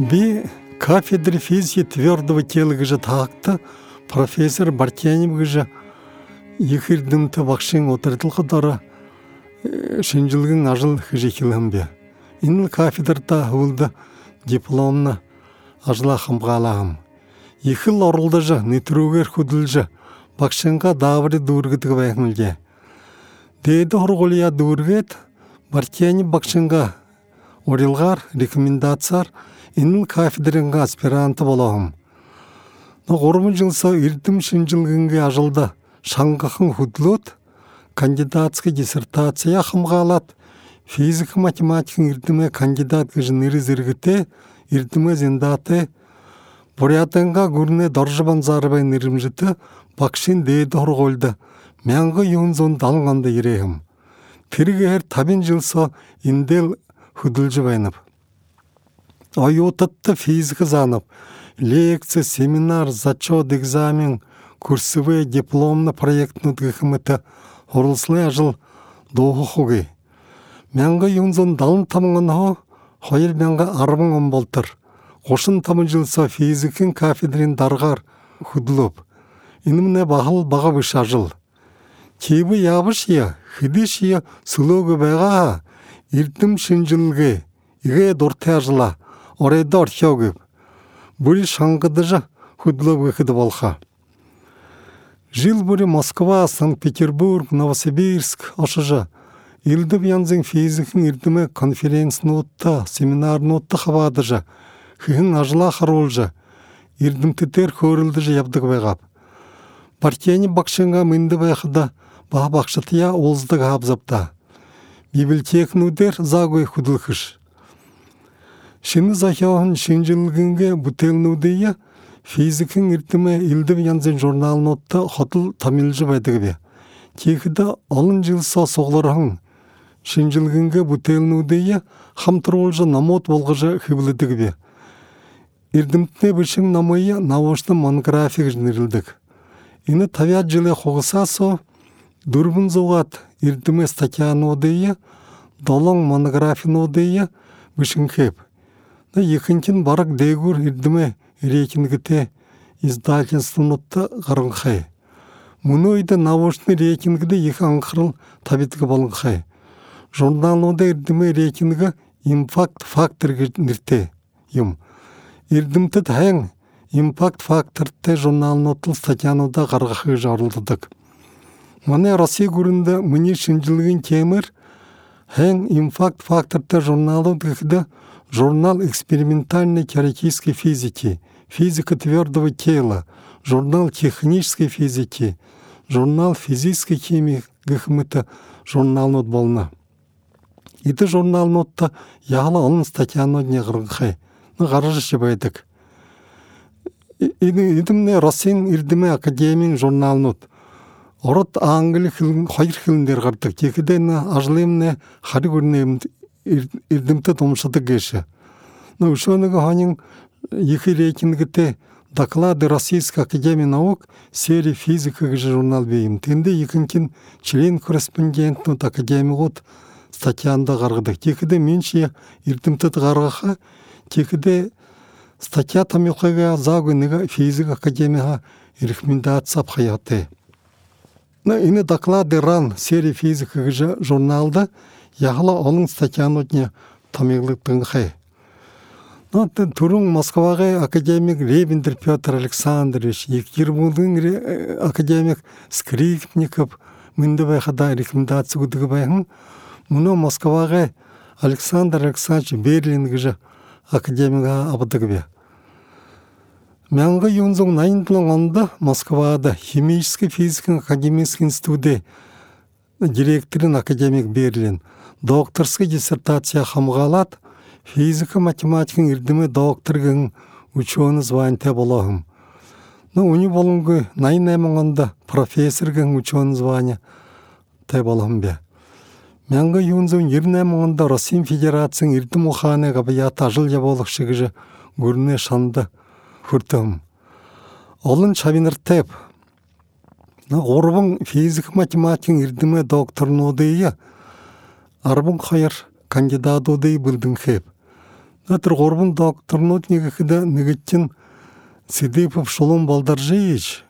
Би кафедры физики твердого тела гыжа таакты профессор Бартянев гыжа ихирдымты бакшың отыртылқы дара шынжылгын ажыл хыжы хилымбе. Иныл кафедрта хылды дипломна ажыла хамгалахым. Ихил орылдыжы нитрүгер худылжы бакшынға давры дургытыгы байхмылге. Дейді хорголия дургет Бартянев бакшынға орилгар рекомендациялар инил кафедринга аспиранты болоғым. Но гормун жылса ирдим шинжилгинге ажылда шаңғақын худлот кандидатский диссертация хымгалат физика математикин ирдиме кандидат гыжын ири зиргите ирдиме зиндаты бурятынга гурне доржабан зарбай ниримжиты бакшин дейді хорголды мянғы юнзон далғанды ирехим. Пиргер табин жылса индел худылжы Ойотатты физика занып, лекция, семинар, зачет, экзамен, курсовые, дипломны проектны гыхымыты орылсылы ажыл доғы хуги. Мәңгі юнзон далын тамыңын хо, хойыл мәңгі арбың он болтыр. Қошын тамын жылса физикин кафедрин дарғар худылып. Инімне бағыл баға бұш ажыл. Кейбі ябыш я, хидиш я, сұлығы байға, иртім шинжилге, иге дорте ажыла, орайда орхеогып. Бүри шаңғыдыжа худлы выходы болха. Жил бүри Москва, Санкт-Петербург, Новосибирск, ошыжа. Илдіп янзың конференцияны отта, семинарын отта хабадыжа. Хыхын ажыла харолжа. Ирдім тетер көрілдіжа ябдық байғап. Партияны бақшынға мінді байқыда, ба бақшытыя олздық абзапта. Библиотекнудер загой худылхыш. Шыны захяғын шынжылгінге бұтелнудыя физикин иртиме илдим янзын журналын отта хотыл тамилжы байдыгыбе. Текіді алын жылса соғларың шынжылгінге бұтелнудыя хамтыролжы намот болғыжы хыбылыдыгыбе. Ирдимтне бішін намайы навошты монографик жнырылдык. Ины тавят жылы хоғысасо дурбун зоғат ирдиме статьяны одыя, долоң монографин одыя бішін хеп. На екінтін барак дегур ирдиме рейтингите издательствонутта гарынхай. Муну ойда научный рейтингде екі аңқырыл табитгі болынхай. Журналында ирдиме рейтингі импакт фактор нирте юм. Ирдимтет хэң импакт факторте журналнотыл статьянуда гаргахы жарылдыдык. Мане Россия гүрінде мыни шинжилген темір хэң импакт факторте журналы журнал экспериментальной теоретической физики, физика твердого тела, журнал технической физики, журнал физической химии гыхмыты журнал нот болна. Иді журнал нотта яғла оның статьяны не ғырғай. Ну, ғарыжы шебайдық. Идімне Россин ирдіме академиян журнал нот. Орот аңгылы хилин, хайр хилиндер ғардық. Текіден ажлымне хари томшады кеші. Ну, үшоныға ханин екі рейтингіте доклады Российской академии наук серии физика журнал бейім. Тенде екінкін член корреспондент нот академия год статьянда гаргыдык. Текіде менші ирдімті гаргаха, текіде статья тамилхага загыныга физика академияға рекомендация апхаяты. На ины доклады ран серии физика журналда яғла оның статьяны не тамиглыктың хай. Но турун Москваға академик Ребендер Петр Александрович, Екатеринбургдың академик Скрипников мынды байхада рекомендация күдігі байхын. Мұны Москваға Александр Александрович Берлин гыжы академига абдыгы бе. Мянғы юнзың найынтылың онда Москвада химический физика академический институты директорын академик Берлин докторский диссертация хамгалат физика математикин ирдиме докторгын ученый званте болохым. Ну, уни болунгы найын эмоңонда профессоргын ученый звания те болохым бе. Мянғы юнзың эмоңонда Россия Федерацияның ирдим уханы габаят ажыл я болох шыгыжы гүрне шанды хүртім. Олон чавиныр теп. Орбың физик математикин ирдиме докторын одыя, арбын хайыр кандидат одый білдің хеп. Натыр горбун докторнут негихида негиттин Сидипов шолом балдаржиич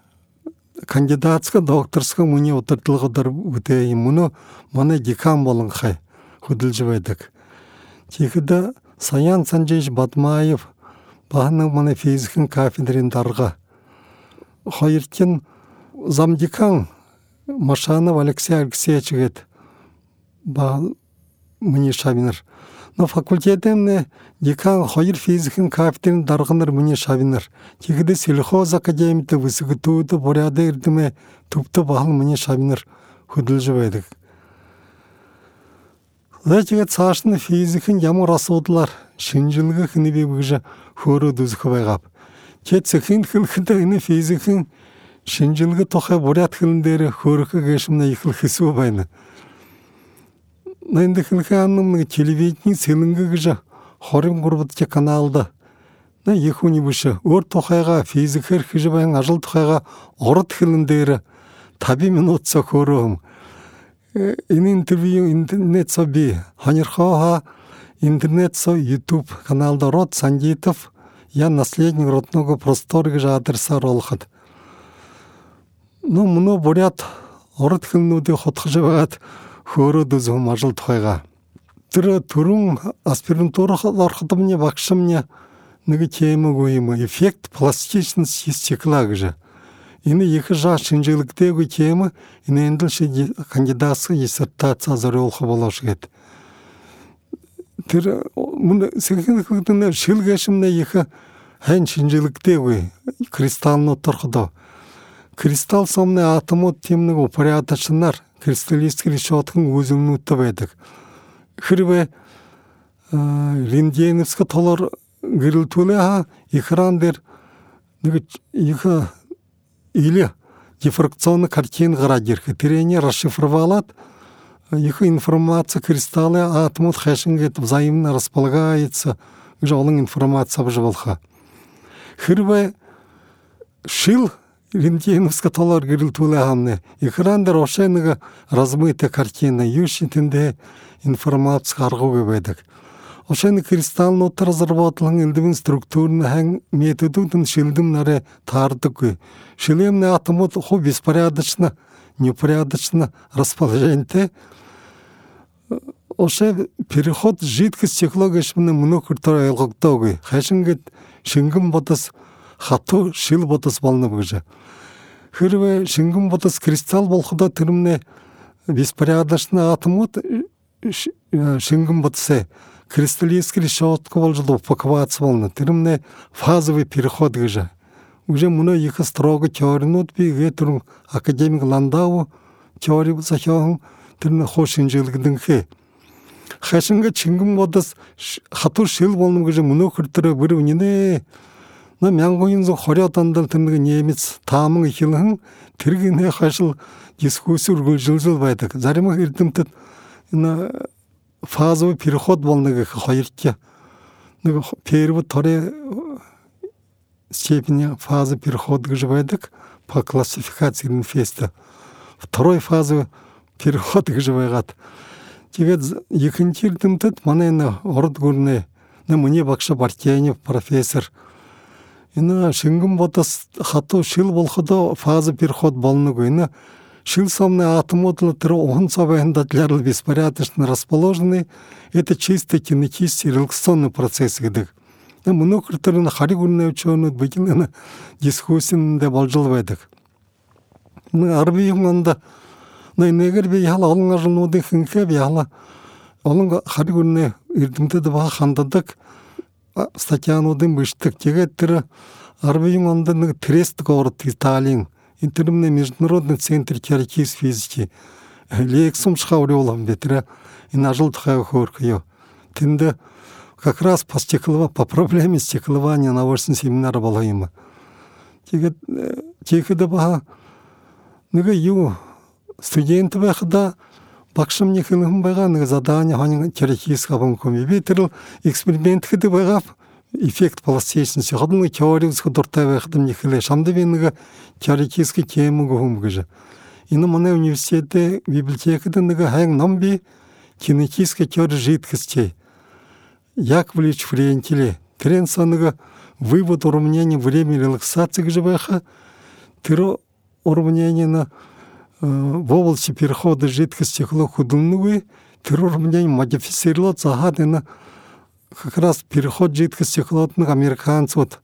кандидатска докторска муни отыртылгыдар үтей муну мана декан болын хай худылжыбайдык тихида саян санжеич батмаев баһаның мана физикин кафедрин дарга. Хайыртин замдекан машанов алексей алексеевич ба муни шабинер но факультетемне декан хайыр физикин кафедрин дарганыр муни шабинер тигиде сельхоз академиты высыгытууды боряда ирдиме тупты бахал муни шабинер худылжыбайдык Зачага цаашны физикин ямар асуудлар шинжилгээ хинеби бүгжа хөөрөө дүзэх байгав. Чи цэхин хэлхэдэ энэ физикин шинжилгээ тухай бурят хэлэн дээр хөөрөх гэшмнэ ихэл хэсүү байна. Нэнди хэлхэн нэг телевизийн сэлэнгэ гэж 23 каналда на их хүний биш өөр тухайга физикээр хийж байн ажил тухайга урд хэлэн дээр 5 минут цохөрөө энэ интервью интернет со би ханерхоха интернет со YouTube каналда Род Сандитов я наследник родного простора гэж адресаар олоход ну мөнөө бурят урд хэлнүүдийг хотгож байгаад хөөрөөд үзэм ажил тухайга. Тэр түрүүн аспирантурах ороход мне багш мне нэг темэгүй юм эффект пластичность стекла гэж Энэ шинжилгээгүй тема энэ эндэл ши кандидатская диссертация зориулах болоош гэд. Тэр мөн сэхэнхэгдэн шилгэшмнэ их хайн шинжилгээгүй кристаллнууд торходоо кристалл сомны атомууд тийм нэг упорядочнаар кристаллический решеткын үзэмнүүдтэй байдаг. Хэрвээ рентгеновск толор гэрэлтүүлээ экран дээр нэг их или дифракционный картин градирха. Терени расшифровалат их информация кристаллы атомут хэшингет взаимно располагается олон информация обживалха. Хэрвээ шил рентгеновска толор гэрэлтүүлээ хамны экран дээр ошоо нэг размытая картина юу шинтэндээ информац гаргуугүй байдаг. Ошоо кристаллнууд разработлан элдвэн структурны хан методууд нь шилдэм нарэ таардаггүй. Шилемный атомууд ху беспорядочно, непорядочно расположентэй. Ошоо переход жидкость технологияшмны мөнөөхөртөр ойлгогдоогүй. Хашингэд шингэн бодос хатуу шил бодос болно гэж. Хэрвээ шингэн бодос кристалл болохдоо тэрмнэ беспорядочно атомууд шингэн бодосээ кристаллический решетка болж упаковаться болно. Тэрмнэ фазовый переход гэж. Уже мөнөө их строго теоринууд би гэтэр академик Ландау теори зохион тэр хуу шинжилгэнхэ. Хашинга чингэн бодос хатур шил гэж мөнөөхөр тэр бүр үнэнэ. 1920 онд тэр нэг немец тааман ихэлхэн тэргийн хашил дискуссүр гөлжөлжөл байдаг. Зарим эрдэмтэд энэ фазовый переход болно гэх хоёрт нэг первый второй степени фазы перехода гэж байдаг по классификации инфеста второй фазы переход гэж байгаад. Тэгээд екінші эрдэмтэд манай энэ урд гүрнэ. Нэ миний багш Бартянев профессор. Шингэн бодос хатуу шил болоход фазы переход болногүй энэ Шилсомные атомы внутри онцовых для беспорядочно расположены. Это чисто кинетический релаксационный процесс гэдэг. Мөнөөхөр төр нь хариг үнэ өчөөнөд бигэн дискуссинд болж байдаг. 10 онд нэгэр би яла олон ажлуудын хинхэ би яла олон хариг Тэгээд тэр 10 онд нэг Трест город Италийн интермный международный центр теоретической физики лекцумшха уреулам бетре и нажил тхай хоркаю. Тинде как раз по стеклова, по проблеме стеклования на 8 семинар была им. Тиге тиге да баха нэгэ ю студент байхда хэнхэн байгаа нэг задание теоретический хаван би тэр эксперимент гэдэг байгаа эффект пластичности hodны теориуск дуртай байхад нь ихлэ шамд би нэг теоретический темэг хүм гэж энэ манай университет библиотекад нэг хайн ном би кинетическая теория жидкостей Яковлевич Фриентиле. Трен соныгы вывод уравнения время релаксации гжебаха, тиро уравнение в области перехода жидкости тиро уравнение модифицировать загадано как раз переход жидкости холодных американцев вот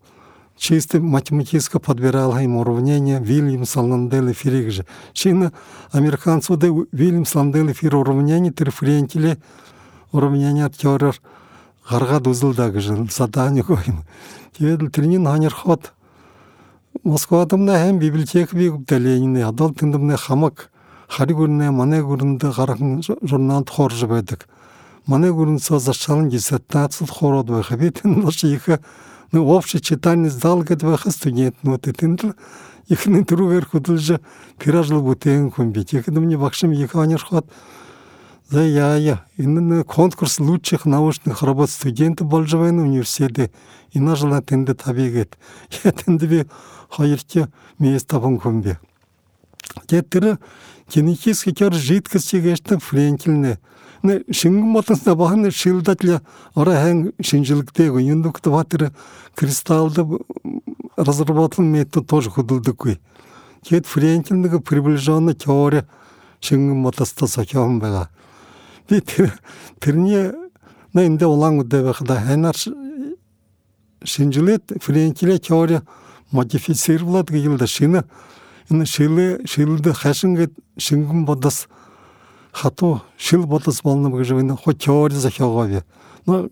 чисто математически подбирал им уравнение Вильямс Ландел эфирик же. Чина американцев да Вильямс Ландел эфир уравнение терфрентиле уравнение теорер ғарға дузылдагы же задание койм. Тедл тренин ханер мына һәм библиотека бигүп дәләйне. Адал тынды мына хамак хари күрнә мане күрнде гарахын журнал хоржы бәдек. Мане күрнсә зашалын диссертация хород бә хәбетен лошиха ну, общее читание зал гэдвэха студентнууд тэнд л ихний түрүүгээр хөдөлж пиражл бүтээн хүн бит. Тэгэхэд миний багш минь их анирхот за яя энэ конкурс лучших научных работ студентов болж байна университет. Энэ жила тэнд табигээд я тэнд би хоёрч место хүн хүн би. Тэгээд тэр генетически жидкости гэжтэй френкелнэ шингэн болонсна бахан шилдатля ора хэн шинжилгэдэг юндукт батэр кристаллды разработан метод тоже. Тэгэд Френкел нэг приближенный теория болоста сохион байгаа. Тэрний на эндэ улаан үдэ байхада ханаар шинжилээд Френкеле теория модифицировалад гэвэл шинэ энэ шилэ шилдэ хашин гэд шингэн бодос хату шил бодос болно гэж энэ хоть теория захиагове. Но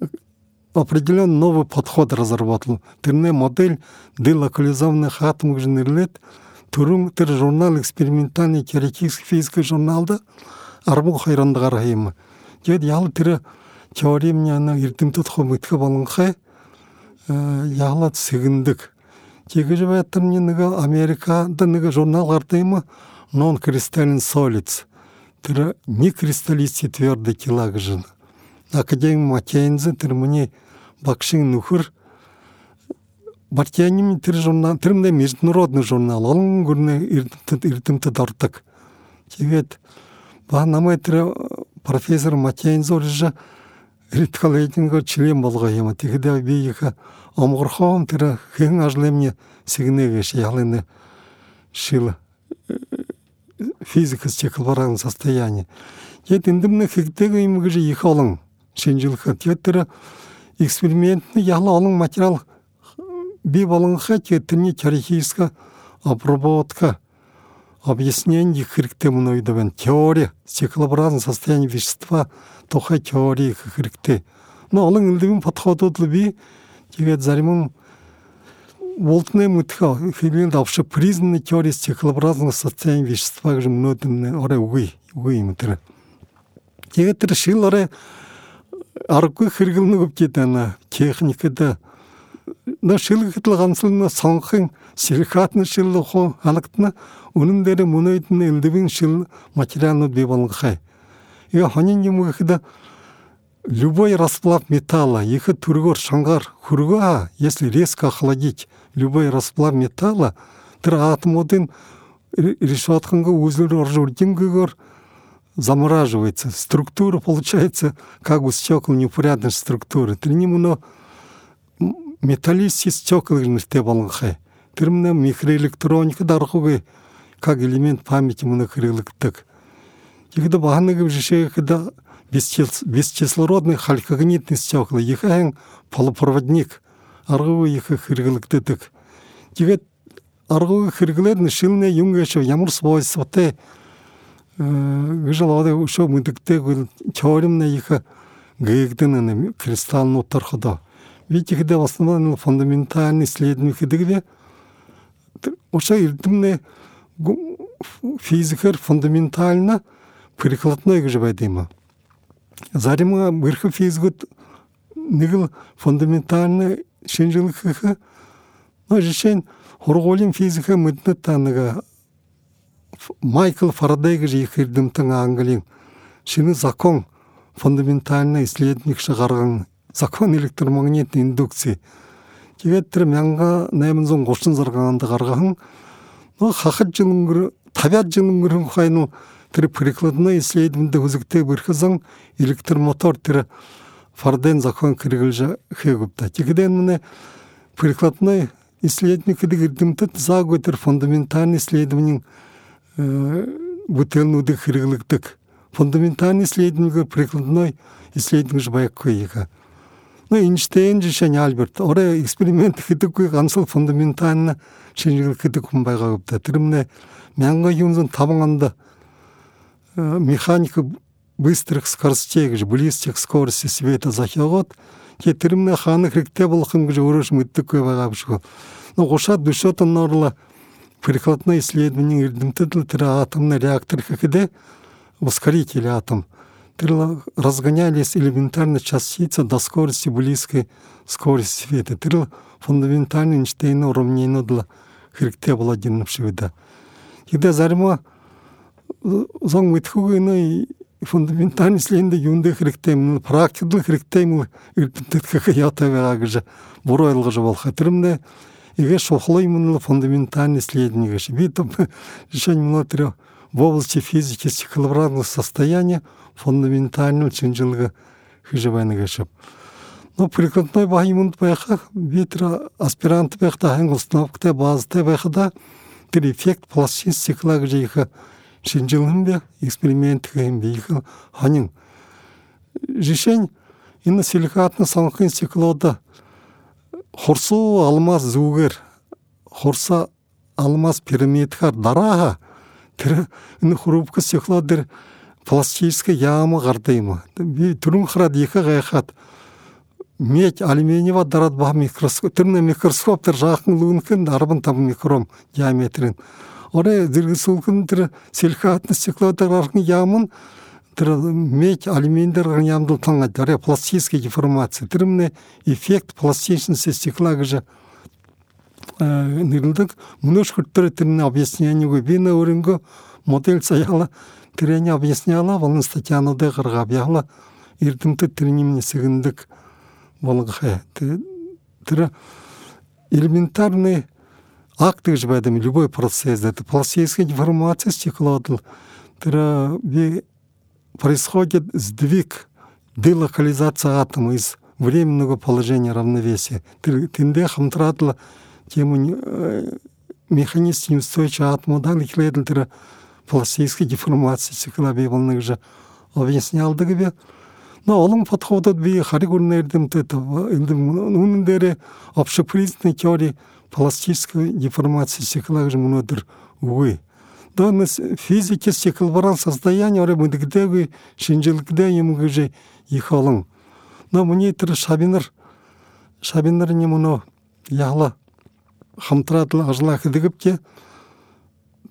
определенный новый подход разработал. Тэрний модель делокализованный гэж нэрлээд түрүүн тэр журнал экспериментальный теоретический физика журналда арбун хайрандгаар юм. Тэгэд ял тэр теори мяна эрдэмтэд хомитгэ болгонхай яалаад сэгэндэг. Тэгэж байтарны нэг Америкад нэг журнал гардаг юм non crystalline solids тэр некристаллисти твердый тела гжин. Академик Матянзы тэр миний багшийн нөхөр Бартяним тэр журнал тэр мэ международный журнал олон гүрнэ эрдэмтэд эрдэмтэд ордог. Тэгээд ба намайг тэр профессор Матянзы урж редколлегинго член болгоо юм. Тэгэхээр би их омгорхон тэр хэн ажлын сигнэгэш ялын шил физика стекловаран состояние. Ед эндэмнэ хэгдэг юм гэж их олон шинжилгэхэд яг тэр экспериментны яла олон материал бий болгонхаа тэрний теоретическая обработка үед байна. Теория, стеклообразное состояние вещества тухай теории хэрэгтэй. Но олон элдвийн подходууд л би тэгээд зарим нь Волтны мэтхэ хэлэнд авши признанный теории стеклообразного состояния вещества гэж мнөөд нь орой үгүй үгүй юм тэр. Тэгээд тэр шил орой аргагүй хэрэглэнэ гэвчээд байна. Техникэд на шилгэхэд л сонгохын Ширкатны шиллуху халыктны өнүмдери мунайтын элдивин шил материалны дебалгы. И ханинги мухида любой расплав металла, их тургор шангар хурга, если резко охладить любой расплав металла, тир атмодын решатканга өзүлөр оржурдин гыгор замораживается. Структура получается как у стекол непорядочной структуры. Триним но металлист из стекол не стебаланхай терминам микроэлектроника дархуги как элемент памяти монокрылыктык. Егда баханыгы жеше когда бесчислородный халькогнитный стекла, их эн полупроводник, аргывы их хиргылыктытык. Егет аргывы хиргылерны шилне юнгешо ямур свойства те, гыжалады ушо мыдыкте гыл чоримне их гыгдынын кристаллын утархыда. Ведь их в основном фундаментальный исследование, уша эрдэмнэ физикэр фундаментально прикладной гэж байдсан юм. Зарим върху физикот нэг л фундаментальный шинжилгэх но жишээ нь хургуулийн физикэ мэднэ та нэг Майкл Фарадей гэж их эрдэмтэн Английн шинэ закон фундаментальный исследование гарган закон электромагнитный индукци. Тэгээд тэр 1836 онд гаргасан хахад жил өнгөр 50 жил өнгөрөх хайну тэр прикладной исследование хүзэгтэй бэрхэсэн электромотор тэр фарден закон киргилжа хегупта тигден мне прикладной исследование заготер фундаментальный исследование бутылнуды хирглыктык фундаментальный прикладной исследование Эйнштейн жишен Альберт. Оре эксперимент хитикгүй ганцл фундаментальна шинжил хитик хумбайга гупта тэрмне мянга юмзын табанганда механика быстрых скоростей гэж близких скорости света захягот те тэрмне хааны хэрэгтэй болгон гэж өөрөөш мэддэггүй байгаа биш үү. Но гушаад душотон ноорла прикладное исследование эрдэмтэд л тэр атомный реактор хэхэдэ ускоритель атом. Разгонялись элементарные частицы до скорости близкой скорости света. Тэр фундаментальный Эйнштейн уравнение для хэрэгтэй болоод шиг да. Тэгдэ заримаа зон мэдхүүгийн фундаментальный исследование юунд хэрэгтэй юм практикл хэрэгтэй юм эрдэмтэд яатай байгаа гэж буруу ойлгож болох. Тэрмнээ игэ шухлый юм фундаментальный исследование гэж би там решение внутри в области физики цикловратного состояния фундаментальный шинжилгээ хийж байна гэж. Но прикладной ба юмд байхад би тэр аспирант байхдаа хангал установкатай базтай байхдаа тэр эффект пластин цикла гэж их шинжилгэнд эксперимент хэм их хонин жишень энэ силикатны сонгохын циклода хурсуу алмаз зүгээр хурса алмаз пирамидхаар дарааха тэр энэ хрупкс циклод дэр пластическая яама. Би түрүүн хараад их гайхаад медь алюминиева дараад ба микроскоп тэрний микроскоп тэр жаахан лүнхэн 15 микрон диаметрын орой зэрэгсүүлхэн тэр силикатны циклодор гарган яам нь тэр медь алюминдер ямдултан дараа пластическая деформация. Тэрмний эффект пластичности стекла гэж мөнөш хөртөр тэрний объяснение нэ өөрөнгө модель цаяла тэрэний объясняла болон статьянуудыг гаргав яхала эрдэмтэд тэрний сэгэндэг болгохэ тэр элементарный акт гэж байдаг любой процесс это пластическая деформация стеклодл би происходит сдвиг делокализация атома из временного положения равновесия тэр тэндээ хамтраадл тему механизм неустойчивого атома да тэр пластической деформации волны же объяснялды gibi. Но олон подходот би хариг үнээрдэмтэй үнэн дээр общепризнанной теории пластической деформации стекла гэж өнөөдөр үгүй. Донес физики стеклобаран состояние орой мэдэгдээгүй шинжилгэдэ юм гэж их олон. Но миний тэр шабинар шабинар юм өнөө яла хамтраад ажлах дэгвче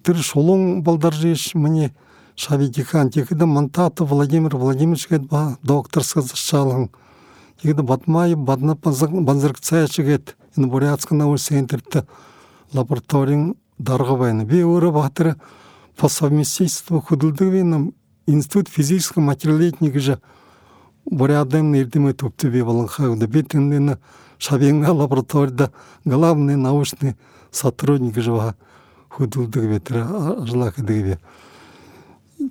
тэр шулуун балдаржиш мне шавидихан тегде мантатов Владимир Владимирович гэд ба докторска зашалган тегде Батмаев Бадна Банзаркцаячы гэд энэ Бурятск научный центрт лабораторийн дарга байна. Би өөрөө баатар по совместительству хөдөлдөг институт физического материалетни гэж Бурятын эрдэмэд төвтө би болон шавинга лабораторияда главный научный сотрудник хөдөлдөг ветер ажлах гэдэг.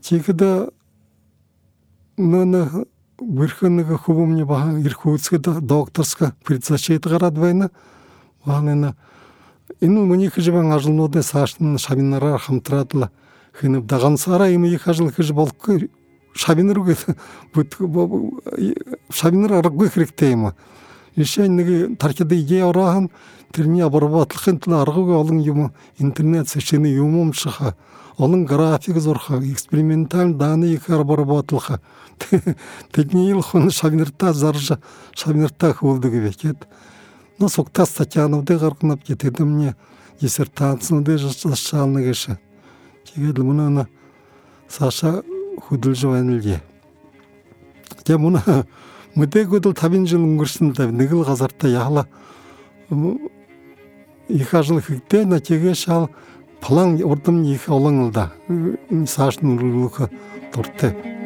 Чигда нана хөвөмний бахан ирэх үүсгэд докторска предзащит гараад байна. Баанына энэ мөнийх живэн ажлнуудын цааш нь шавинараар хамтраад л хинэв дагансараа юм их ажил хийж болохгүй шавинар үгээд Жишээ нэг тархид идея ороохон тэрний обработлохын тулд аргагүй олон юм интернет сэшний юм умших олон график зурх эксперименталь данных обработлох тэдний ил хон шагнартаа зарж шагнартаа хөвдөг гэхэд но сугтаа статьянуудыг гаргахнав гэдэг мне диссертацнуудыг зашаална гэж тэгээд мөнөө саша хөдөлж байна л гээ. Тэгээ мөн мөдөөгүүд л 50 жил өнгөрсөн нэг л газартаа яхала их ажил хэрэгтэй на тэгээ шал план урдам их олон л да. Сааш нүрүүлэх дуртай.